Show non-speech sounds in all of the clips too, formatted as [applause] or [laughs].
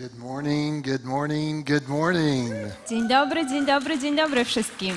Good morning, good morning, good morning. Dzień dobry, dzień dobry, dzień dobry wszystkim.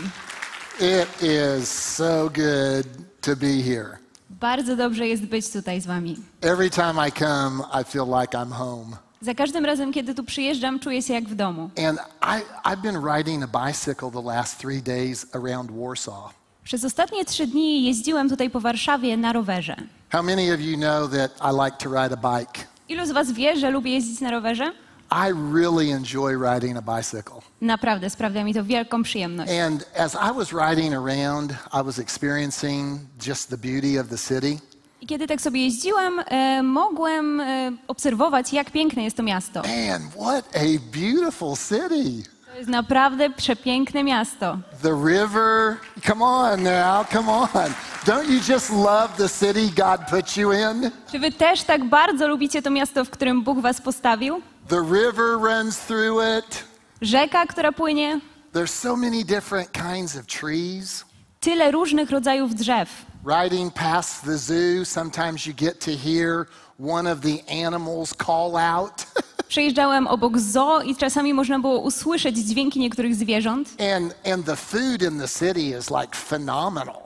It is so good to be here. Bardzo dobrze jest być tutaj z wami. Every time I come, I feel like I'm home. Za każdym razem, kiedy tu przyjeżdżam, czuję się jak w domu. And I, I've been riding a bicycle the last three days around Warsaw. Przez ostatnie trzy dni jeździłem tutaj po Warszawie na rowerze. How many of you know that I like to ride a bike? Ilu z was wie, że lubię jeździć na rowerze? I really enjoy riding a bicycle. Naprawdę, sprawia mi to wielką przyjemność. And as I was riding around, I was experiencing just the beauty of the city. I kiedy tak sobie jeździłem, e, mogłem e, obserwować, jak piękne jest to miasto. Man, what a beautiful city. To jest naprawdę przepiękne miasto. The river, come on now, come on. Don't you just love the city God put you in? Czy wy też tak bardzo lubicie to miasto, w którym Bóg was postawił? The river runs through it. Rzeka, która płynie, There's so many different kinds of trees. tyle różnych rodzajów drzew. Riding past the zoo, sometimes you get to hear one of the animals call out. [laughs] Przejeżdżałem obok zoo i czasami można było usłyszeć dźwięki niektórych zwierząt, and and the food in the city is like phenomenal.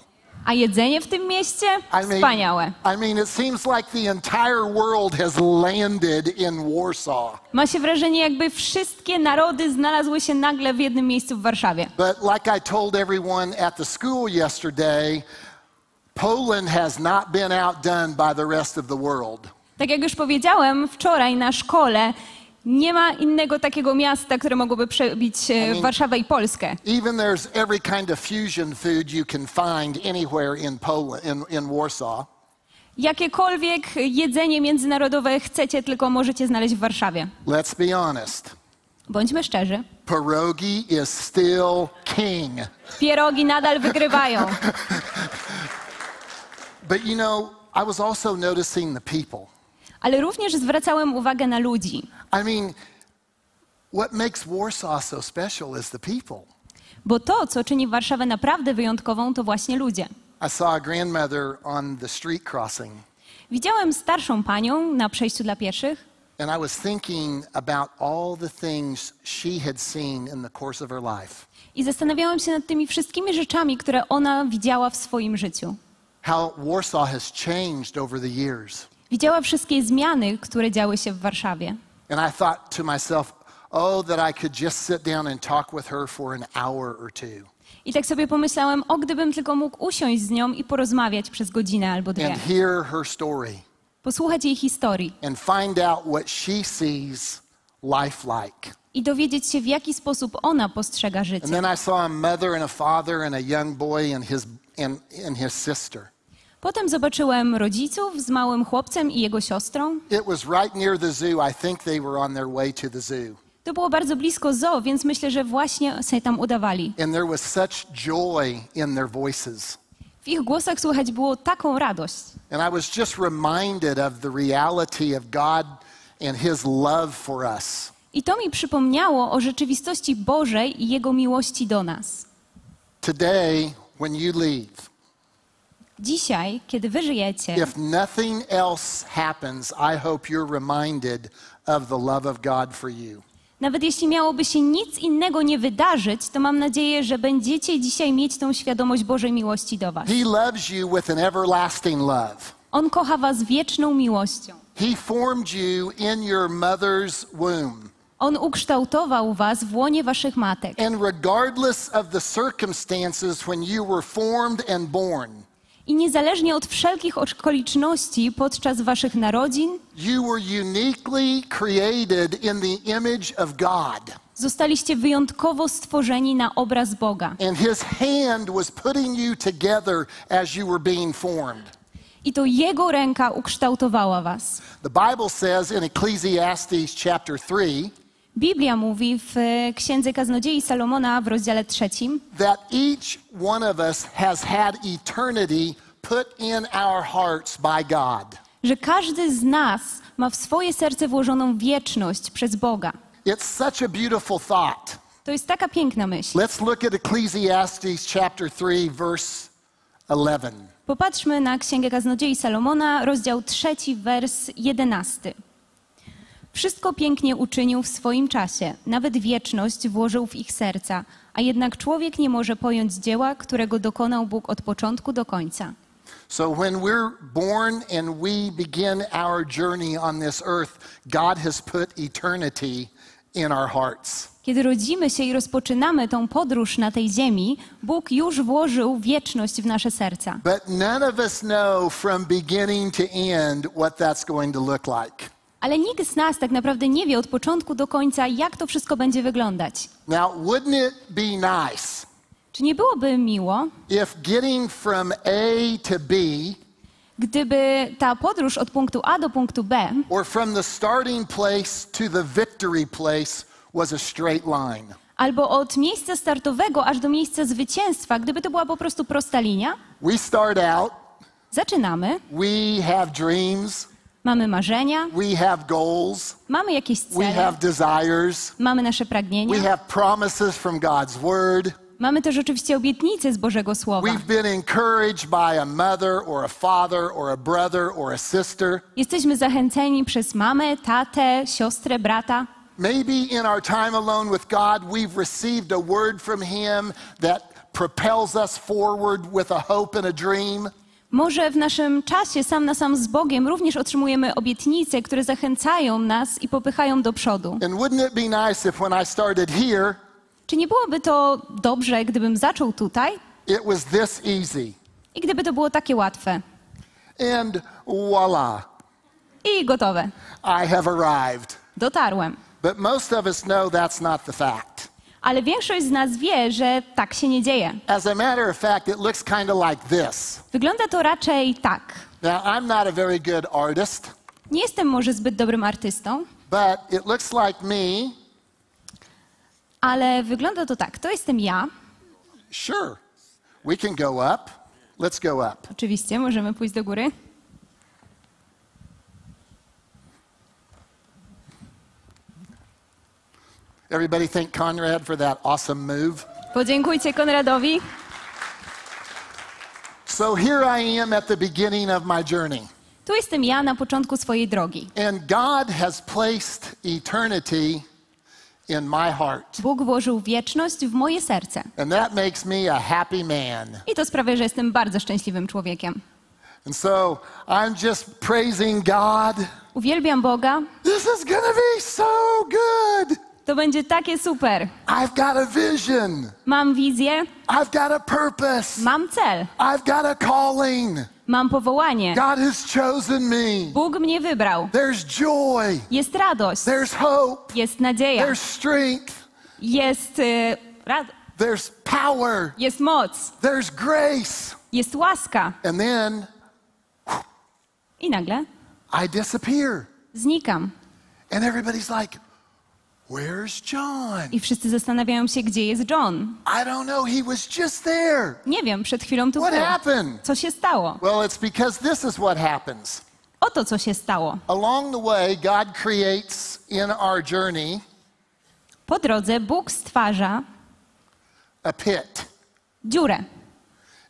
A jedzenie w tym mieście wspaniałe. I mean, it seems like the entire world has landed in Warsaw. Ma się wrażenie, jakby wszystkie narody znalazły się nagle w jednym miejscu w Warszawie. But like I told everyone at the school yesterday, Poland has not been outdone by the rest of the world. Tak jak już powiedziałem wczoraj na szkole, nie ma innego takiego miasta, które mogłoby przebić e, Warszawę i Polskę. Even there's every kind of fusion food you can find anywhere in Poland, in, in Warsaw. Jakiekolwiek jedzenie międzynarodowe chcecie, tylko możecie znaleźć w Warszawie. Let's be honest. Bądźmy szczerzy. Pierogi is still king. Pierogi nadal wygrywają. [laughs] But you know, I was also noticing the people. Ale również zwracałem uwagę na ludzi. I mean, what makes Warsaw so special is the people. Bo to, co czyni Warszawę naprawdę wyjątkową, to właśnie ludzie. I saw a grandmother on the street crossing, Widziałem starszą panią na przejściu dla pieszych and I was thinking about all the things she had seen in the course of her life. i zastanawiałem się nad tymi wszystkimi rzeczami, które ona widziała w swoim życiu. How Warsaw has changed over the years. Widziała wszystkie zmiany, które działy się w Warszawie. And I thought to myself, oh, that I could just sit down and talk with her for an hour or two I tak sobie pomyślałem, o gdybym tylko mógł usiąść z nią i porozmawiać przez godzinę albo dwie. and hear her story Posłuchać jej historii and find out what she sees life like. i dowiedzieć się, w jaki sposób ona postrzega And życie. then I saw a mother and a father and a young boy and his, and, and his sister. Potem zobaczyłem rodziców z małym chłopcem i jego siostrą. It was right near the zoo. I think they were on their way to the zoo. To było bardzo blisko zoo, więc myślę, że właśnie się tam udawali. And there was such joy in their voices. W ich głosach słychać było taką radość. And I was just reminded of the reality of God and his love for us. I to mi przypomniało o rzeczywistości Bożej i Jego miłości do nas. Today, when you leave, Dzisiaj, kiedy wy żyjecie, if nothing else happens, I hope you're reminded of the love of God for you. nawet jeśli miałoby się nic innego nie wydarzyć, to mam nadzieję, że będziecie dzisiaj mieć tą świadomość Bożej miłości do was. He loves you with an everlasting love. On kocha was wieczną miłością. He formed you in your mother's womb. On ukształtował was w łonie waszych matek. And regardless of the circumstances when you were formed and born, I niezależnie od wszelkich okoliczności podczas waszych narodzin, zostaliście wyjątkowo stworzeni na obraz Boga. And His hand was putting you together as you were being formed. I to Jego ręka ukształtowała was. The Bible says in Ecclesiastes chapter 3 Biblia mówi w e, Księdze Kaznodziei Salomona w rozdziale trzecim, that each one of us has had eternity put in our hearts by God. że każdy z nas ma w swoje serce włożoną wieczność przez Boga. It's such a beautiful thought. To jest taka piękna myśl. Let's look at Ecclesiastes chapter 3 verse 11. Popatrzmy na Księgę Kaznodziei Salomona, rozdział trzeci, wers jedenasty. Wszystko pięknie uczynił w swoim czasie, nawet wieczność włożył w ich serca, a jednak człowiek nie może pojąć dzieła, którego dokonał Bóg od początku do końca. So when we're born and we begin our journey on this earth, God has put eternity in our hearts. Kiedy rodzimy się i rozpoczynamy tą podróż na tej ziemi, Bóg już włożył wieczność w nasze serca. But none of us know from beginning to end what that's going to look like. Ale nikt z nas tak naprawdę nie wie od początku do końca, jak to wszystko będzie wyglądać. Now, wouldn't it be nice Czy nie byłoby miło, if getting from A to B gdyby ta podróż od punktu A do punktu B, or from the starting place to the victory place was a straight line? albo od miejsca startowego aż do miejsca zwycięstwa, gdyby to była po prostu prosta linia? We start out, Zaczynamy, we have dreams, mamy marzenia, we have goals, mamy jakieś we cele, have desires, mamy nasze we pragnienia, have promises from God's Word. mamy też oczywiście obietnice z Bożego Słowa. We've been encouraged by a mother or a father or a brother or a sister. Jesteśmy zachęceni przez mamę, tatę, siostrę, brata. Maybe in our time alone with God, we've received a word from Him that propels us forward with a hope and a dream. Może w naszym czasie sam na sam z Bogiem również otrzymujemy obietnice, które zachęcają nas i popychają do przodu. And wouldn't it be nice if when I started here, Czy nie byłoby to dobrze, gdybym zaczął tutaj it was this easy? i gdyby to było takie łatwe? And voila, I gotowe. I have arrived. Dotarłem. But most of us know that's not the fact. Ale większość z nas wie, że tak się nie dzieje. As a matter of fact, it looks kind of like this. Wygląda to raczej tak. Now, I'm not a very good artist, Nie jestem może zbyt dobrym artystą, but it looks like me. ale wygląda to tak. To jestem ja. Sure, we can go up. Let's go up. Oczywiście, możemy pójść do góry. Everybody thank Conrad for that awesome move. Podziękujcie Konradowi. So here I am at the beginning of my journey, Tu jestem ja na początku swojej drogi. and God has placed eternity in my heart. Bóg włożył wieczność w moje serce. And that makes me a happy man. I to sprawia, że jestem bardzo szczęśliwym człowiekiem. And so I'm just praising God. Uwielbiam Boga. This is to be so good. To będzie takie super. I've got a vision. Mam wizję, I've got a purpose. mam cel, I've got a calling. mam powołanie. God has chosen me. Bóg mnie wybrał. There's joy. Jest radość, There's hope. jest nadzieja, There's strength. jest, y, rad- There's power. jest moc, There's grace. jest łaska. And then I nagle I disappear. znikam. And everybody's like, Where's John? I wszyscy zastanawiają się, gdzie jest John. I don't know. He was just there. Nie wiem, przed chwilą tu What był. happened? Co się stało? Well, it's because this is what happens. Oto co się stało. Along the way, God creates in our journey Po drodze Bóg stwarza a pit. dziurę.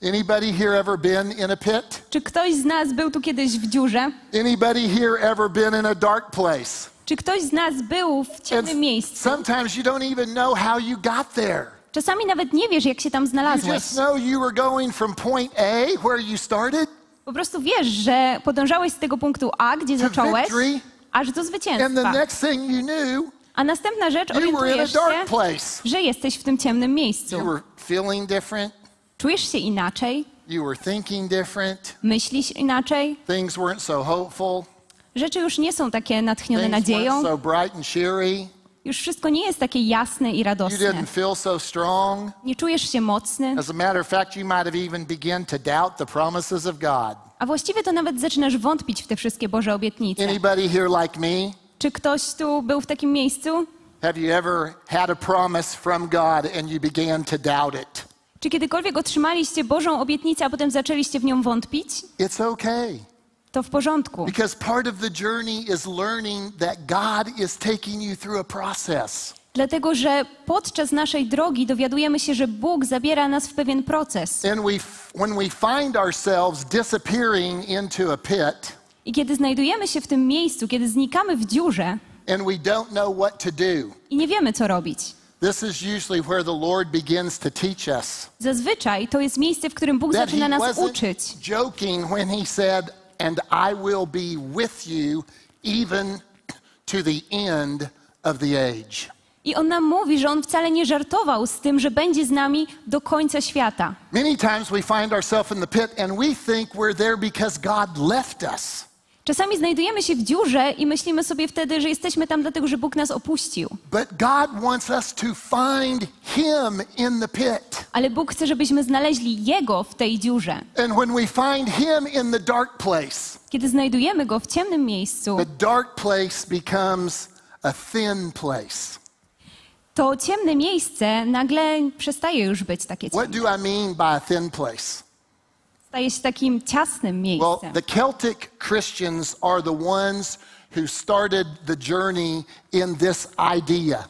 Anybody here ever been in a pit? Czy ktoś z nas był tu kiedyś w dziurze? Anybody here ever been in a dark place? Czy ktoś z nas był w ciemnym miejscu? sometimes you don't even know how you got there. Czasami nawet nie wiesz, jak się tam You znalazłeś. just know you were going from point A, where you started, Po prostu wiesz, że podążałeś z tego punktu A, gdzie zacząłeś, victory. aż do and the zwycięstwa. next thing you knew, A następna rzecz, you were in a orientujesz się, dark place. że jesteś w tym ciemnym You miejscu. were feeling different, Czujesz się inaczej, you were thinking different, myślisz inaczej. things weren't so hopeful, Rzeczy już nie są takie natchnione things nadzieją. weren't so bright and cheery, Już wszystko nie jest takie jasne i you radosne. didn't feel so strong. Nie czujesz się mocny, As a matter of fact, you might have even begun to doubt the promises of God. a właściwie to nawet zaczynasz wątpić w te wszystkie Boże obietnice. Anybody here like me? Czy ktoś tu był w takim miejscu? Have you ever had a promise from God and you began to doubt it? Czy kiedykolwiek otrzymaliście Bożą obietnicę, a potem zaczęliście w nią wątpić? It's okay. To w porządku. Because part of the journey is learning that God is taking you through a process. Dlatego, że podczas naszej drogi dowiadujemy się, że Bóg zabiera nas w pewien proces. And we, when we find ourselves disappearing into a pit, I kiedy znajdujemy się w tym miejscu, kiedy znikamy w dziurze, and we don't know what to do. i nie wiemy, co robić. This is usually where the Lord begins to teach us. Zazwyczaj to jest miejsce, w którym Bóg zaczyna nas uczyć. joking when he said, And I will be with you even to the end of the age. I on nam mówi, że on wcale nie żartował z tym, że będzie z nami do końca świata. Many times we find ourselves in the pit and we think we're there because God left us. Czasami znajdujemy się w dziurze i myślimy sobie wtedy, że jesteśmy tam dlatego, że Bóg nas opuścił. But God wants us to find Him in the pit. Ale Bóg chce, żebyśmy znaleźli Jego w tej dziurze. And when we find Him in the dark place, Kiedy znajdujemy Go w ciemnym miejscu, the dark place becomes a thin place. to ciemne miejsce nagle przestaje już być takie What ciemne. do I mean by a thin place? Staje się takim ciasnym Well, miejscem. the Celtic Christians are the ones who started the journey in this idea.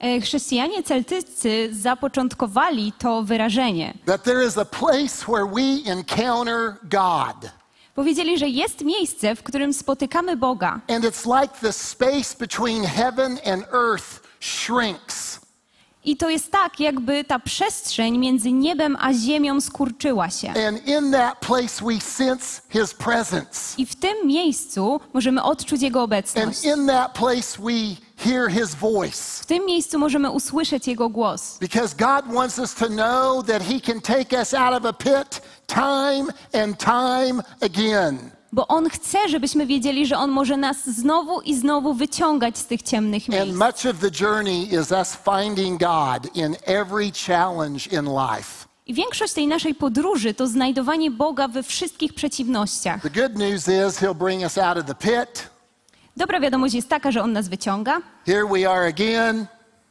E, Chrześcijanie celtycy zapoczątkowali to wyrażenie. that there is a place where we encounter God. Powiedzieli, że jest miejsce, w którym spotykamy Boga. And it's like the space between heaven and earth shrinks. I to jest tak, jakby ta przestrzeń między niebem a ziemią skurczyła się. And in that place we sense his presence. I w tym miejscu możemy odczuć Jego And obecność. in that place we hear his voice. W tym miejscu możemy usłyszeć Jego głos. Because God wants us to know that he can take us out of a pit time and time again. Bo On chce, żebyśmy wiedzieli, że On może nas znowu i znowu wyciągać z tych ciemnych And miejsc. much of the journey is us finding God in every challenge in life. I większość tej naszej podróży to znajdowanie Boga we wszystkich przeciwnościach. The good news is he'll bring us out of the pit. Dobra wiadomość jest taka, że On nas wyciąga. Here we are again,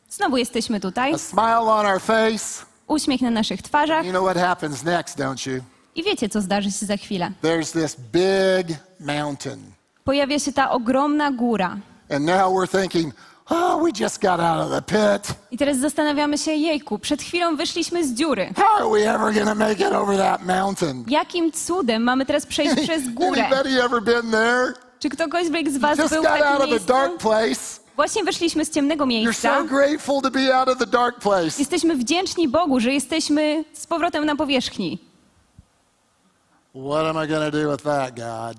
Znowu jesteśmy tutaj. a smile on our face. Uśmiech na naszych twarzach. You know what happens next, don't you? I wiecie, co zdarzy się za chwilę. There's this big mountain. Pojawia się ta ogromna góra. And now we're thinking, oh, we just got out of the pit. I teraz zastanawiamy się, jejku, przed chwilą wyszliśmy z dziury. How are we ever to make it over that mountain? Jakim cudem mamy teraz przejść [laughs] przez górę? Anybody ever been there? Czy ktokolwiek z was Just był w out of a miejscu? dark place. Właśnie wyszliśmy z ciemnego miejsca. so. Jesteśmy wdzięczni Bogu, że jesteśmy z powrotem na powierzchni. What am I going to do with that, God?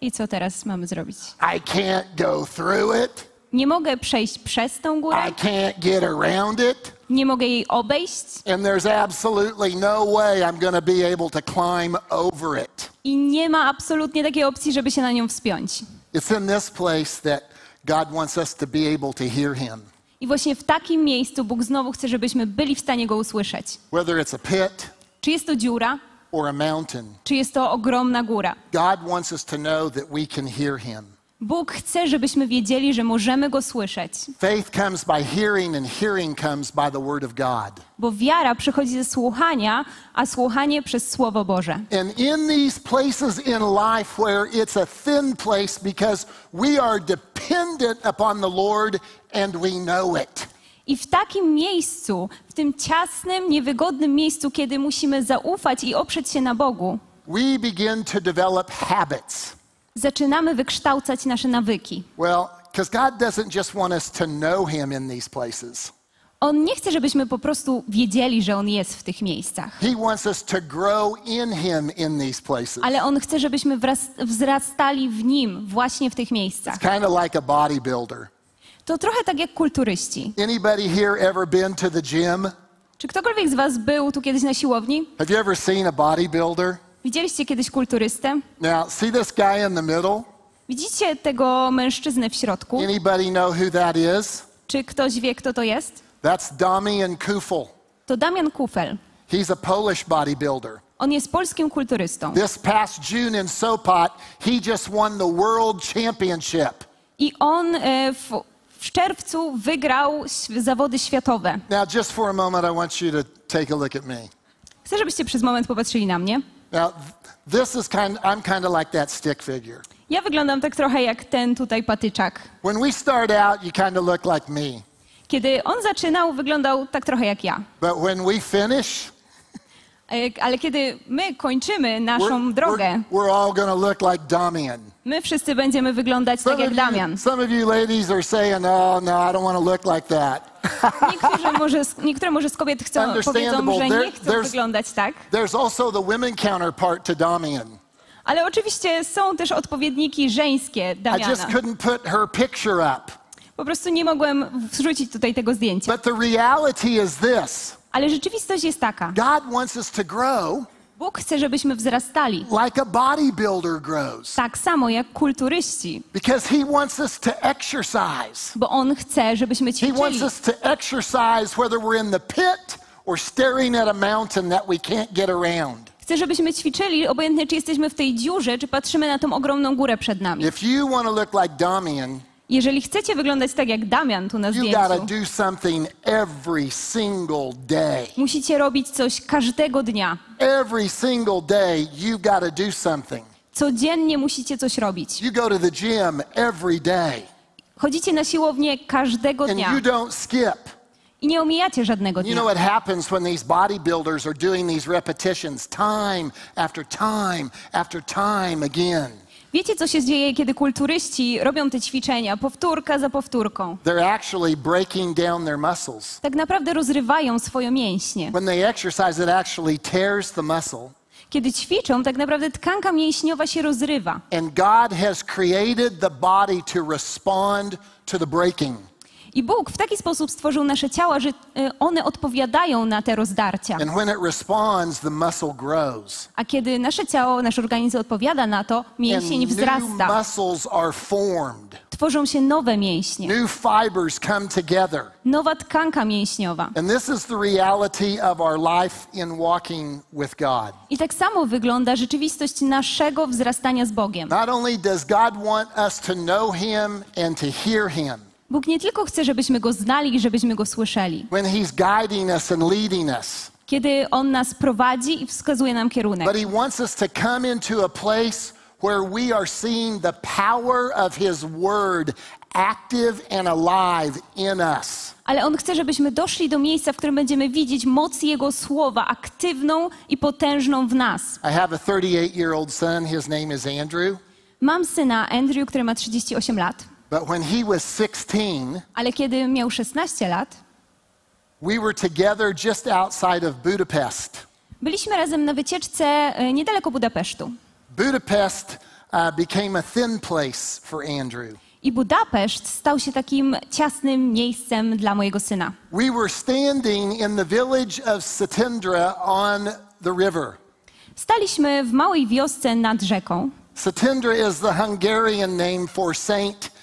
I co teraz mamy zrobić? I can't go through it. Nie mogę przejść przez tą górę, I can't get around it. nie mogę jej obejść And there's absolutely no way I'm going to be able to climb over it. i nie ma absolutnie takiej opcji, żeby się na nią wspiąć. It's in this place that God wants us to be able to hear Him. I właśnie w takim miejscu Bóg znowu chce, żebyśmy byli w stanie Go usłyszeć. Whether it's a pit Czy jest to dziura, or a mountain, czy jest to ogromna góra? God wants us to know that we can hear Him. Bóg chce, żebyśmy wiedzieli, że możemy Go słyszeć, Faith comes by hearing, and hearing comes by the Word of God. bo wiara przychodzi ze słuchania, a słuchanie przez Słowo Boże. And in these places in life where it's a thin place because we are dependent upon the Lord and we know it. I w takim miejscu, w tym ciasnym, niewygodnym miejscu, kiedy musimy zaufać i oprzeć się na Bogu, We begin to develop habits. zaczynamy wykształcać nasze nawyki. Well, because God doesn't just want us to know Him in these places, On nie chce, żebyśmy po prostu wiedzieli, że On jest w tych miejscach, He wants us to grow in Him in these places. ale On chce, żebyśmy wraz- wzrastali w Nim właśnie w tych miejscach. Kind of like a bodybuilder. To trochę tak jak kulturyści. Anybody here ever been to the gym? Czy ktokolwiek z Was był tu kiedyś na siłowni? Have you ever seen a bodybuilder? Widzieliście kiedyś kulturystę? Now, see this guy in the middle? Widzicie tego mężczyznę w środku? Anybody know who that is? Czy ktoś wie, kto to jest? That's Damian Kufel. To Damian Kufel. He's a Polish bodybuilder. On jest polskim kulturystą. This past June in Sopot, he just won the World Championship. I on e, w, w czerwcu wygrał zawody światowe. Now, just for a moment, I want you to take a look at me. Chcę, żebyście przez moment popatrzyli na mnie. Now, th- this is kind I'm kind of like that stick figure. Ja wyglądam tak trochę jak ten tutaj patyczak. When we start out, you kind of look like me. Kiedy on zaczynał, wyglądał tak trochę jak ja. But when we finish, E, Ale kiedy my kończymy we're, naszą drogę, we're, we're all to look like Damian. My wszyscy będziemy wyglądać tak jak Damian. some of you ladies are saying, oh, no, I don't want to look like that. [laughs] Niektórzy może, niektóre może z kobiet chcą, powiedzą, że nie chcą wyglądać tak. There's also the women counterpart to Damian. Ale oczywiście są też odpowiedniki żeńskie I Damiana. just couldn't put her picture up. Po prostu nie mogłem wrzucić tutaj tego zdjęcia. But the reality is this Ale rzeczywistość jest taka. God wants us to grow Bóg chce, żebyśmy wzrastali. like a bodybuilder grows Tak samo jak kulturyści. because He wants us to exercise. Bo On chce, żebyśmy He wants ćwiczyli. us to exercise whether we're in the pit or staring at a mountain that we can't get around. Chce, żebyśmy ćwiczyli, obojętnie czy jesteśmy w tej dziurze, czy patrzymy na tą ogromną górę przed nami. If you want to look like Damian, Jeżeli chcecie wyglądać tak jak Damian tu na you zdjęciu, do something every single day. musicie robić coś każdego dnia. Every single day, you've got to do something. Codziennie musicie coś robić. You go to the gym every day Chodzicie na siłownię każdego and dnia you don't skip. i nie omijacie żadnego You know dnia. what happens when these bodybuilders are doing these repetitions time after time after time again? Wiecie, co się dzieje, kiedy kulturyści robią te ćwiczenia, powtórka za powtórką? They're actually breaking down their muscles. Tak naprawdę rozrywają swoje mięśnie. When they exercise, it actually tears the muscle. Kiedy ćwiczą, tak naprawdę tkanka mięśniowa się rozrywa. And God has created the body to respond to the breaking. I Bóg w taki sposób stworzył nasze ciała, że y, one odpowiadają na te rozdarcia. And when it responds, the muscle grows. A kiedy nasze ciało, nasz organizm odpowiada na to, And mięsień new wzrasta. Tworzą się nowe mięśnie, New fibers come together. nowa tkanka mięśniowa. And this is the reality of our life in walking with God. I tak samo wygląda rzeczywistość naszego wzrastania z Bogiem. Not only does God want us to know Him and to hear Him, Bóg nie tylko chce, żebyśmy Go znali i żebyśmy Go słyszeli. when He's guiding us and leading us, Kiedy On nas prowadzi i wskazuje nam kierunek. but He wants us to come into a place where we are seeing the power of His Word active and alive in us. Ale On chce, żebyśmy doszli do miejsca, w którym będziemy widzieć moc Jego słowa aktywną i potężną w nas. I have a 38 year old son. His name is Andrew. Mam syna Andrew, który ma 38 lat, But when he was 16, ale kiedy miał 16 lat, we were together just outside of Budapest. byliśmy razem na wycieczce e, niedaleko Budapesztu. Budapest uh, became a thin place for Andrew. I Budapeszt stał się takim ciasnym miejscem dla mojego syna. We were standing in the village of Satindra on the river. Staliśmy w małej wiosce nad rzeką. Satindra is the Hungarian name for Saint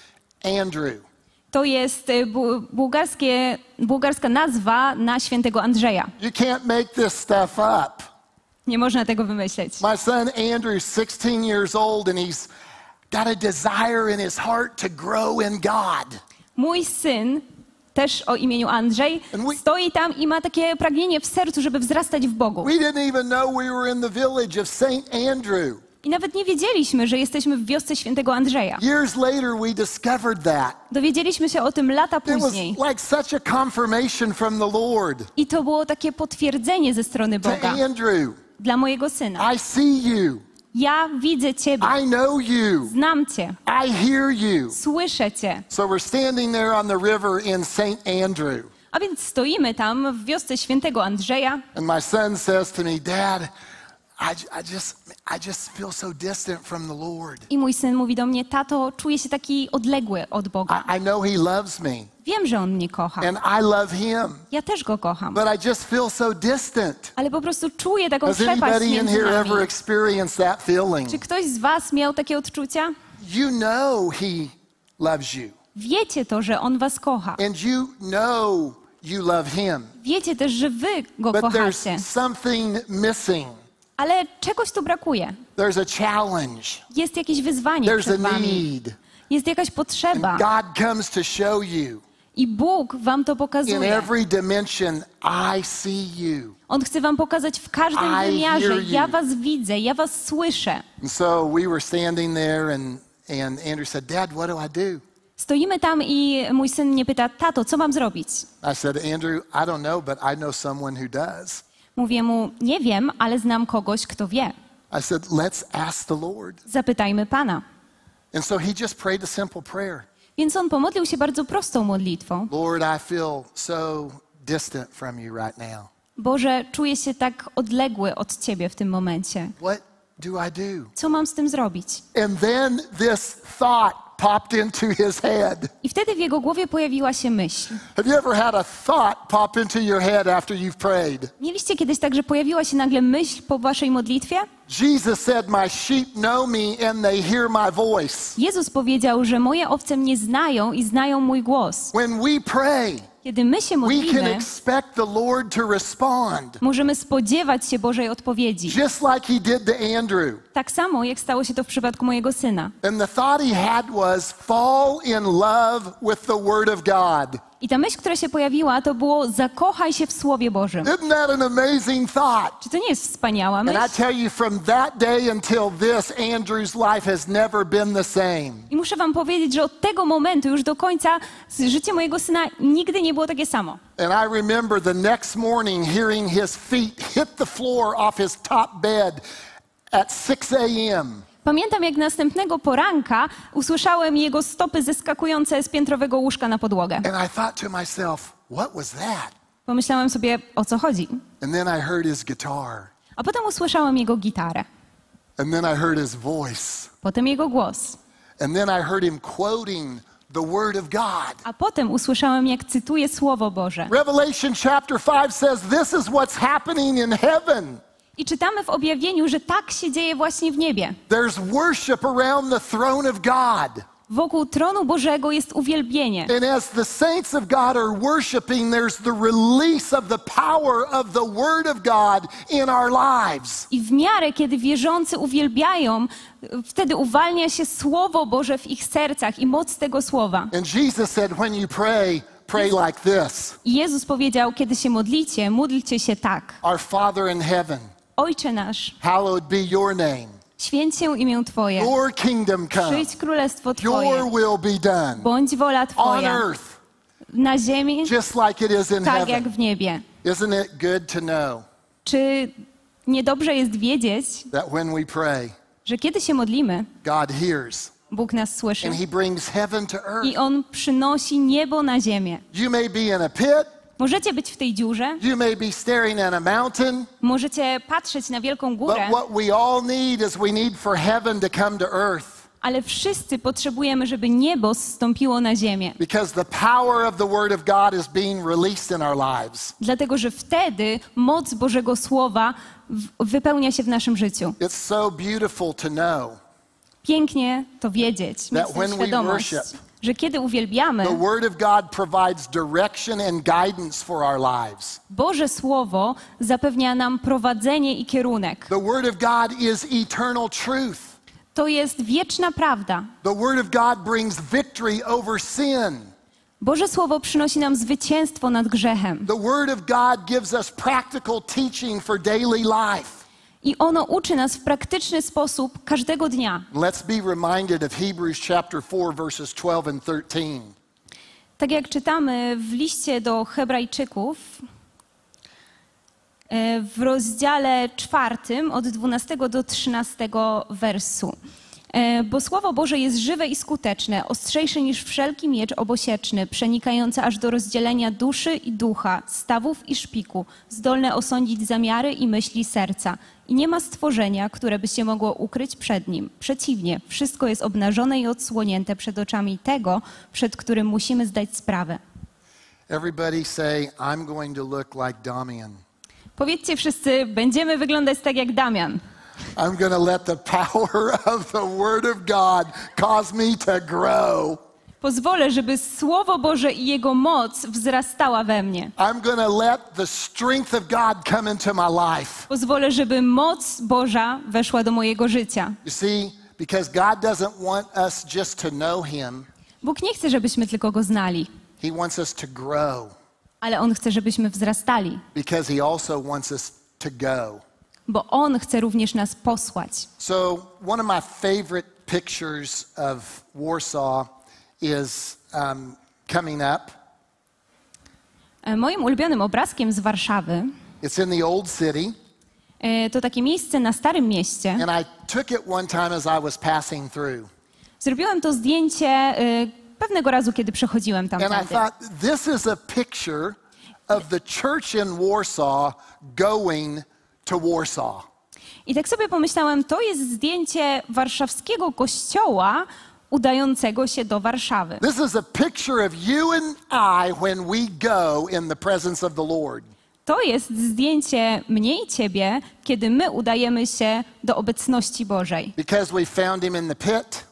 Andrew. To jest e, bułgarskie, bułgarska nazwa na świętego Andrzeja. You can't make this stuff up. Nie można tego wymyśleć. My son Andrew's 16 years old and he's got a desire in his heart to grow in God. Mój syn, też o imieniu Andrzej, stoi tam i ma takie pragnienie w sercu, żeby wzrastać w Bogu. We didn't even know we were in the village of Saint Andrew. I nawet nie wiedzieliśmy, że jesteśmy w wiosce świętego Andrzeja. Years later, we discovered that. Dowiedzieliśmy się o tym lata It was później. like such a confirmation from the Lord I to było takie potwierdzenie ze strony to Boga Andrew dla mojego syna. I see you, Ja widzę Ciebie, I know you, znam Cię, I hear you. słyszę Cię. So we're standing there on the river in St. Andrew. A więc stoimy tam w wiosce świętego Andrzeja And my son says to me, Dad, I, I, just, I just feel so distant from the Lord. i mój syn mówi do mnie, tato, czuję się taki odległy od Boga. I, I know He loves me Wiem, że On mnie kocha. and I love Him, Ja też Go kocham. but I just feel so distant. Ale po prostu czuję taką Has przepaść anybody in here ever experienced that feeling? Czy ktoś z was miał takie odczucia? You know He loves you, Wiecie to, że On was kocha. and you know you love Him, Wiecie też, że wy Go but kochacie. there's something missing. Ale czegoś tu brakuje. There's a challenge, Jest jakieś wyzwanie there's przed wami. need. Jest jakaś potrzeba. God comes to show you I Bóg wam to in pokazuje. every dimension, I see you. On chce wam pokazać w każdym I wymiarze. Ja was widzę, ja was słyszę. And so we were standing there, and, and Andrew said, Dad, what do I do? Stoimy tam i mój syn mnie pyta, tato, co mam zrobić? I said, Andrew, I don't know, but I know someone who does. Mówię mu, nie wiem, ale znam kogoś, kto wie. I said, let's ask the Lord. Zapytajmy Pana. And so he just prayed a simple prayer Więc on pomodlił się bardzo prostą modlitwą. Lord, I feel so distant from you right now. Boże, czuję się tak odległy od Ciebie w tym momencie. What do I do? Co mam z tym zrobić? And then this thought popped into his head. I wtedy w jego głowie pojawiła się myśl. Have you ever had a thought pop into your head after you've prayed? Mieliście kiedyś tak, że pojawiła się nagle myśl po waszej modlitwie? Jesus said, My sheep know me and they hear my voice. Jezus powiedział, że moje owce mnie znają i znają mój głos. When we pray, Kiedy my się we can modlimy, expect the Lord to respond, możemy spodziewać się Bożej odpowiedzi. just like he did to Andrew. Tak samo, jak stało się to w przypadku mojego syna. And the thought he had was, Fall in love with the Word of God. I ta myśl, która się pojawiła, to było zakochaj się w Słowie Bożym. Isn't that an amazing thought? Czy to nie jest wspaniała And I myśl? tell you, from that day until this, Andrew's life has never been the same. I muszę wam powiedzieć, że od tego momentu już do końca życie mojego syna nigdy nie było takie samo. And I remember the next morning hearing his feet hit the floor off his top bed at 6 a.m. Pamiętam, jak następnego poranka usłyszałem jego stopy zeskakujące z piętrowego łóżka na podłogę. And I thought to myself, what was that? Pomyślałem sobie, o co chodzi. And then I heard his guitar. A potem usłyszałem jego gitarę, And then I heard his voice. potem jego głos, And then I heard him quoting the Word of God. a potem usłyszałem, jak cytuje Słowo Boże. Revelation chapter 5 says, This is what's happening in heaven. I czytamy w objawieniu, że tak się dzieje właśnie w niebie. There's worship around the throne of God. Wokół tronu Bożego jest uwielbienie. And as the saints of God are worshiping, there's the release of the power of the Word of God in our lives. I w miarę, kiedy wierzący uwielbiają, wtedy uwalnia się Słowo Boże w ich sercach i moc tego Słowa. And Jesus said, when you pray, pray like this I Jezus powiedział, kiedy się modlicie, módlcie się tak. Our Father in heaven, Ojcze nasz, hallowed be your name. święć się imię Twoje. Your kingdom come. Przyjdź królestwo Your Twoje. will be done Bądź wola on Twoja earth, na ziemi, just like it is in tak jak heaven. w niebie. Isn't it good to know Czy niedobrze jest wiedzieć, that when we pray, że kiedy się modlimy, God hears Bóg nas słyszy and He brings heaven to earth? i On przynosi niebo na ziemię? You may be in a pit, Możecie być w tej dziurze, you may be staring at a mountain, możecie patrzeć na wielką but górę, what we all need is we need for heaven to come to earth ale wszyscy potrzebujemy, żeby niebo zstąpiło na ziemię. because the power of the Word of God is being released in our lives. Dlatego, że wtedy moc Bożego Słowa wypełnia się w naszym życiu. It's so beautiful to know Pięknie to wiedzieć, mieć That tę when we świadomość, worship, że kiedy uwielbiamy, the Word of God provides direction and guidance for our lives. Boże Słowo zapewnia nam prowadzenie i kierunek. The Word of God is eternal truth. To jest wieczna prawda. The Word of God brings victory over sin. Boże Słowo przynosi nam zwycięstwo nad grzechem The Word of God gives us practical teaching for daily life. I ono uczy nas w praktyczny sposób każdego dnia. Let's be reminded of Hebrews chapter 4, verses 12 and 13. Tak jak czytamy w liście do Hebrajczyków, e, w rozdziale czwartym od 12 do 13 wersu. E, Bo Słowo Boże jest żywe i skuteczne, ostrzejsze niż wszelki miecz obosieczny, przenikające aż do rozdzielenia duszy i ducha, stawów i szpiku, zdolne osądzić zamiary i myśli serca. I nie ma stworzenia, które by się mogło ukryć przed nim. Przeciwnie, wszystko jest obnażone i odsłonięte przed oczami tego, przed którym musimy zdać sprawę. Everybody say, I'm going to look like Damian. Powiedzcie wszyscy, będziemy wyglądać tak jak Damian. I'm going to let the power [laughs] of the Word of God cause me to grow. Pozwolę, żeby Słowo Boże i Jego moc wzrastała we mnie. I'm let the strength of God come into my life. Pozwolę, żeby moc Boża weszła do mojego życia. You see, because God doesn't want us just to know Him, Bóg nie chce, żebyśmy tylko Go znali, He wants us to grow ale On chce, żebyśmy wzrastali, because He also wants us to go. bo On chce również nas posłać. So, one of my favorite pictures of Warsaw is um, coming up. E, Moim ulubionym obrazkiem z Warszawy It's in the old city, E, To takie miejsce na Starym Mieście. and I took it one time as I was passing through. Zrobiłam to zdjęcie e, pewnego razu, kiedy przechodziłem tam. And I thought, this is a picture of the church in Warsaw going to Warsaw. I tak sobie pomyślałem, to jest zdjęcie warszawskiego kościoła udającego się do Warszawy. This is a picture of you and I when we go in the presence of the Lord. To jest zdjęcie mnie i ciebie, kiedy my udajemy się do obecności Bożej. Because we found him in the pit,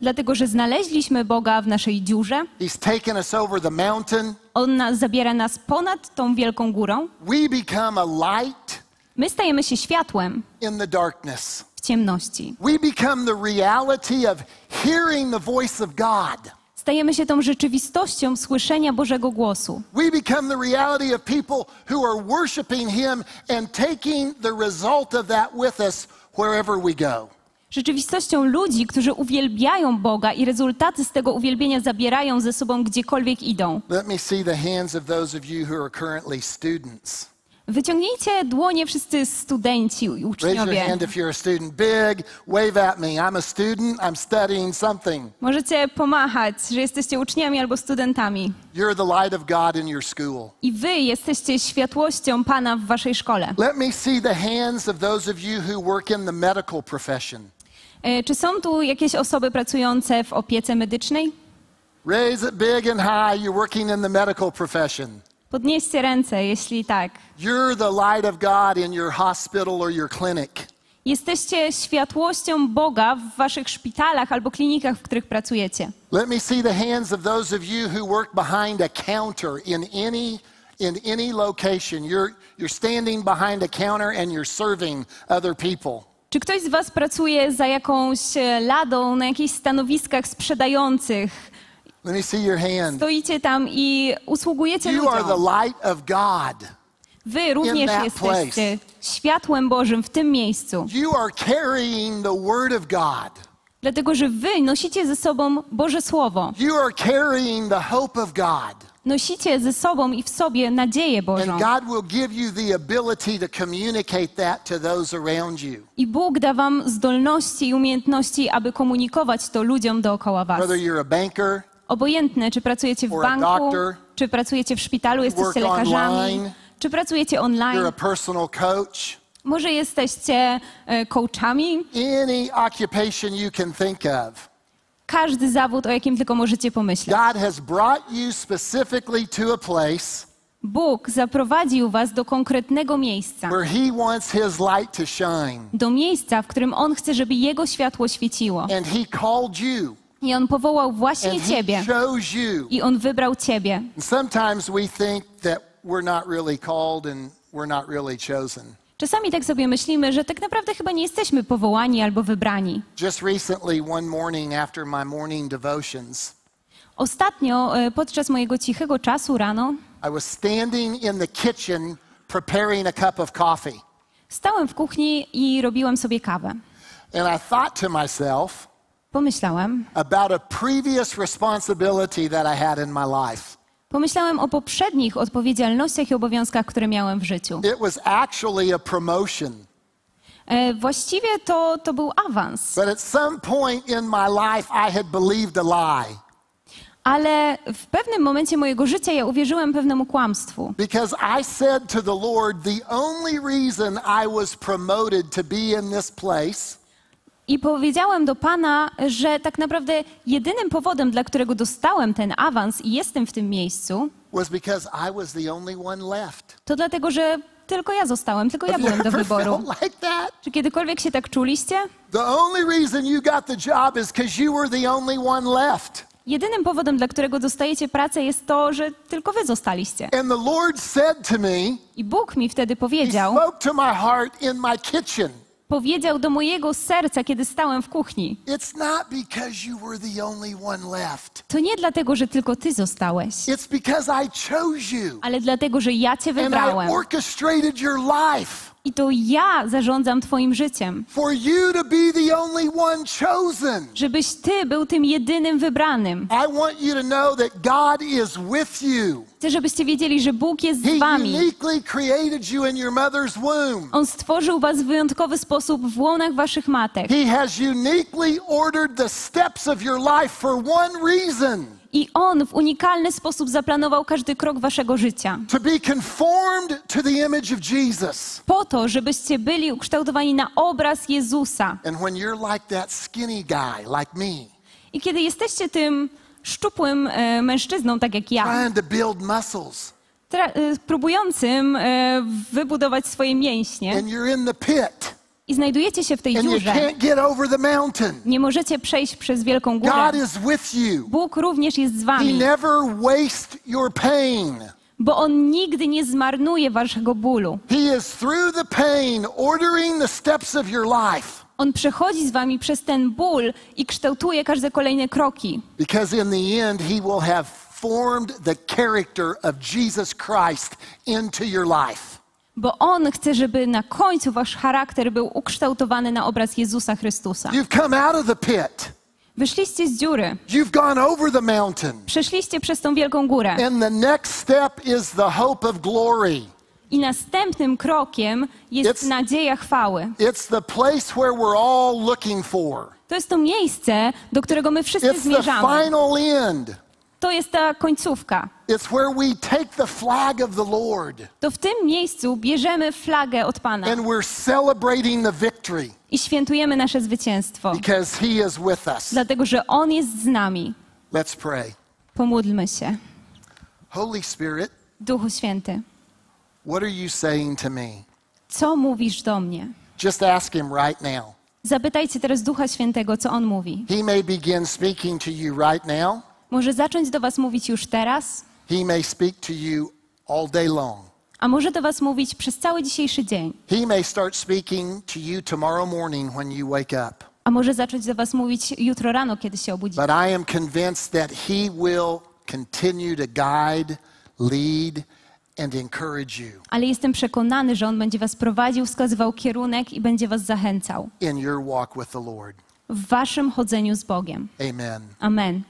Dlatego, że znaleźliśmy Boga w naszej dziurze, he's taken us over the mountain. On nas, zabiera nas ponad tą wielką górą. We become a light My stajemy się światłem in the darkness. Ciemności. We become the reality of hearing the voice of God. Stajemy się tą rzeczywistością słyszenia Bożego głosu. We become the reality of people who are worshiping Him and taking the result of that with us wherever we go. Rzeczywistością ludzi, którzy uwielbiają Boga i rezultaty z tego uwielbienia zabierają ze sobą gdziekolwiek idą. Let me see the hands of those of you who are currently students. Wyciągnijcie dłonie wszyscy studenci i Raise your uczniowie. hand if you're a student. Big, wave at me. I'm a student, I'm studying something. Możecie pomachać, że jesteście uczniami albo studentami. You're the light of God in your school. I wy jesteście światłością Pana w waszej szkole. Let me see the hands of those of you who work in the medical profession. E, Czy są tu jakieś osoby pracujące w opiece medycznej? Raise it big and high. You're working in the medical profession. Podnieście ręce, jeśli tak. You're the light of God in your hospital or your clinic. Jesteście światłością Boga w waszych szpitalach albo klinikach, w których pracujecie. Let me see the hands of those of you who work behind a counter in any in any location. You're you're standing behind a counter and you're serving other people. Czy ktoś z was pracuje za jakąś e, ladą na jakichś stanowiskach sprzedających? Let me see your hand. Stoicie tam i usługujecie You are the ludziom. light of God. Wy również that jesteście światłem Bożym w tym miejscu. You are carrying the word of God. Dlatego, że wy nosicie ze sobą Boże Słowo. You are carrying the hope of God. Nosicie ze sobą i w sobie nadzieję Bożą. I Bóg da wam zdolności i umiejętności, aby komunikować to ludziom dookoła was. Whether you're a banker, Obojętne, czy pracujecie w banku, czy pracujecie w szpitalu, jesteście lekarzami, czy pracujecie online, może jesteście e, coachami. Każdy zawód, o jakim tylko możecie pomyśleć. God has brought you specifically to a place Bóg zaprowadził was do konkretnego miejsca. where He wants His light to shine. Do miejsca, w którym On chce, żeby Jego światło świeciło. And He called you, I On powołał właśnie Ciebie. I On wybrał Ciebie. Sometimes we think that we're not really called and we're not really chosen. Czasami tak sobie myślimy, że tak naprawdę chyba nie jesteśmy powołani albo wybrani. Just recently, one morning after my morning devotions, Ostatnio, e, podczas mojego cichego czasu rano, I was standing in the kitchen preparing a cup of coffee. stałem w kuchni i robiłem sobie kawę. And I thought to myself Pomyślałem, about a previous responsibility that I had in my life. pomyślałem o poprzednich odpowiedzialnościach i obowiązkach, które miałem w życiu. It was actually a promotion. E, właściwie to, to był awans, But at some point in my life, I had believed a lie ale w pewnym momencie mojego życia ja uwierzyłem pewnemu kłamstwu. because I said to the Lord, the only reason I was promoted to be in this place I powiedziałem do Pana, że tak naprawdę jedynym powodem, dla którego dostałem ten awans i jestem w tym miejscu, was because I was the only one left. to dlatego, że tylko ja zostałem, tylko ja byłem do wyboru. Czy kiedykolwiek się tak czuliście? The only reason you got the job is because you were the only one left. Jedynym powodem, dla którego dostajecie pracę, jest to, że tylko wy zostaliście. And the Lord said to me, I Bóg mi wtedy powiedział, spoke to my heart in my kitchen. Powiedział do mojego serca, kiedy stałem w kuchni. To nie dlatego, że tylko ty zostałeś, ale dlatego, że ja cię wybrałem. I to ja zarządzam twoim życiem, żebyś ty był tym jedynym wybranym. Chcę, żebyście wiedzieli, że Bóg jest z wami. On stworzył was w wyjątkowy sposób w łonach waszych matek. He has uniquely ordered the steps of your life for one reason I On w unikalny sposób zaplanował każdy krok waszego życia. to be conformed to the image of Jesus. Po to, żebyście byli ukształtowani na obraz Jezusa. And when you're like that skinny guy, like me, I kiedy jesteście tym szczupłym e, mężczyzną, tak jak ja, trying to build muscles, tra- e, próbującym e, wybudować swoje mięśnie and you're in the pit, i znajdujecie się w tej dziurze, nie możecie przejść przez wielką górę. Bóg również jest z He wami, never wastes your pain. bo On nigdy nie zmarnuje waszego bólu. He is through the pain ordering the steps of your life. On przechodzi z wami przez ten ból i kształtuje każde kolejne kroki. Because in the end, He will have formed the character of Jesus Christ into your life. Bo On chce, żeby na końcu wasz charakter był ukształtowany na obraz Jezusa Chrystusa. You've come out of the pit, Wyszliście z dziury, you've gone over the mountain. przeszliście przez tą wielką górę. And the next step is the hope of glory. I następnym krokiem jest It's- nadzieja chwały. It's the place where we're all looking for. To jest to miejsce, do którego my wszyscy It's the zmierzamy. final end. To jest ta końcówka. It's where we take the flag of the Lord To w tym miejscu bierzemy flagę od Pana and we're celebrating the victory i świętujemy nasze zwycięstwo. because He is with us. Dlatego, że On jest z nami. Let's pray. Pomódlmy się. Holy Spirit, Duchu Święty, what are you saying to me? co mówisz do mnie? Just ask Him right now. Zapytajcie teraz Ducha Świętego, co On mówi. He may begin speaking to you right now, Może zacząć do Was mówić już teraz, He may speak to you all day long. a może do Was mówić przez cały dzisiejszy dzień, He may start speaking to you tomorrow morning when you wake up. a może zacząć do Was mówić jutro rano, kiedy się obudzicie. But I am convinced that He will continue to guide, lead, and encourage you Ale jestem przekonany, że On będzie Was prowadził, wskazywał kierunek i będzie Was zachęcał in your walk with the Lord. w Waszym chodzeniu z Bogiem. Amen. Amen.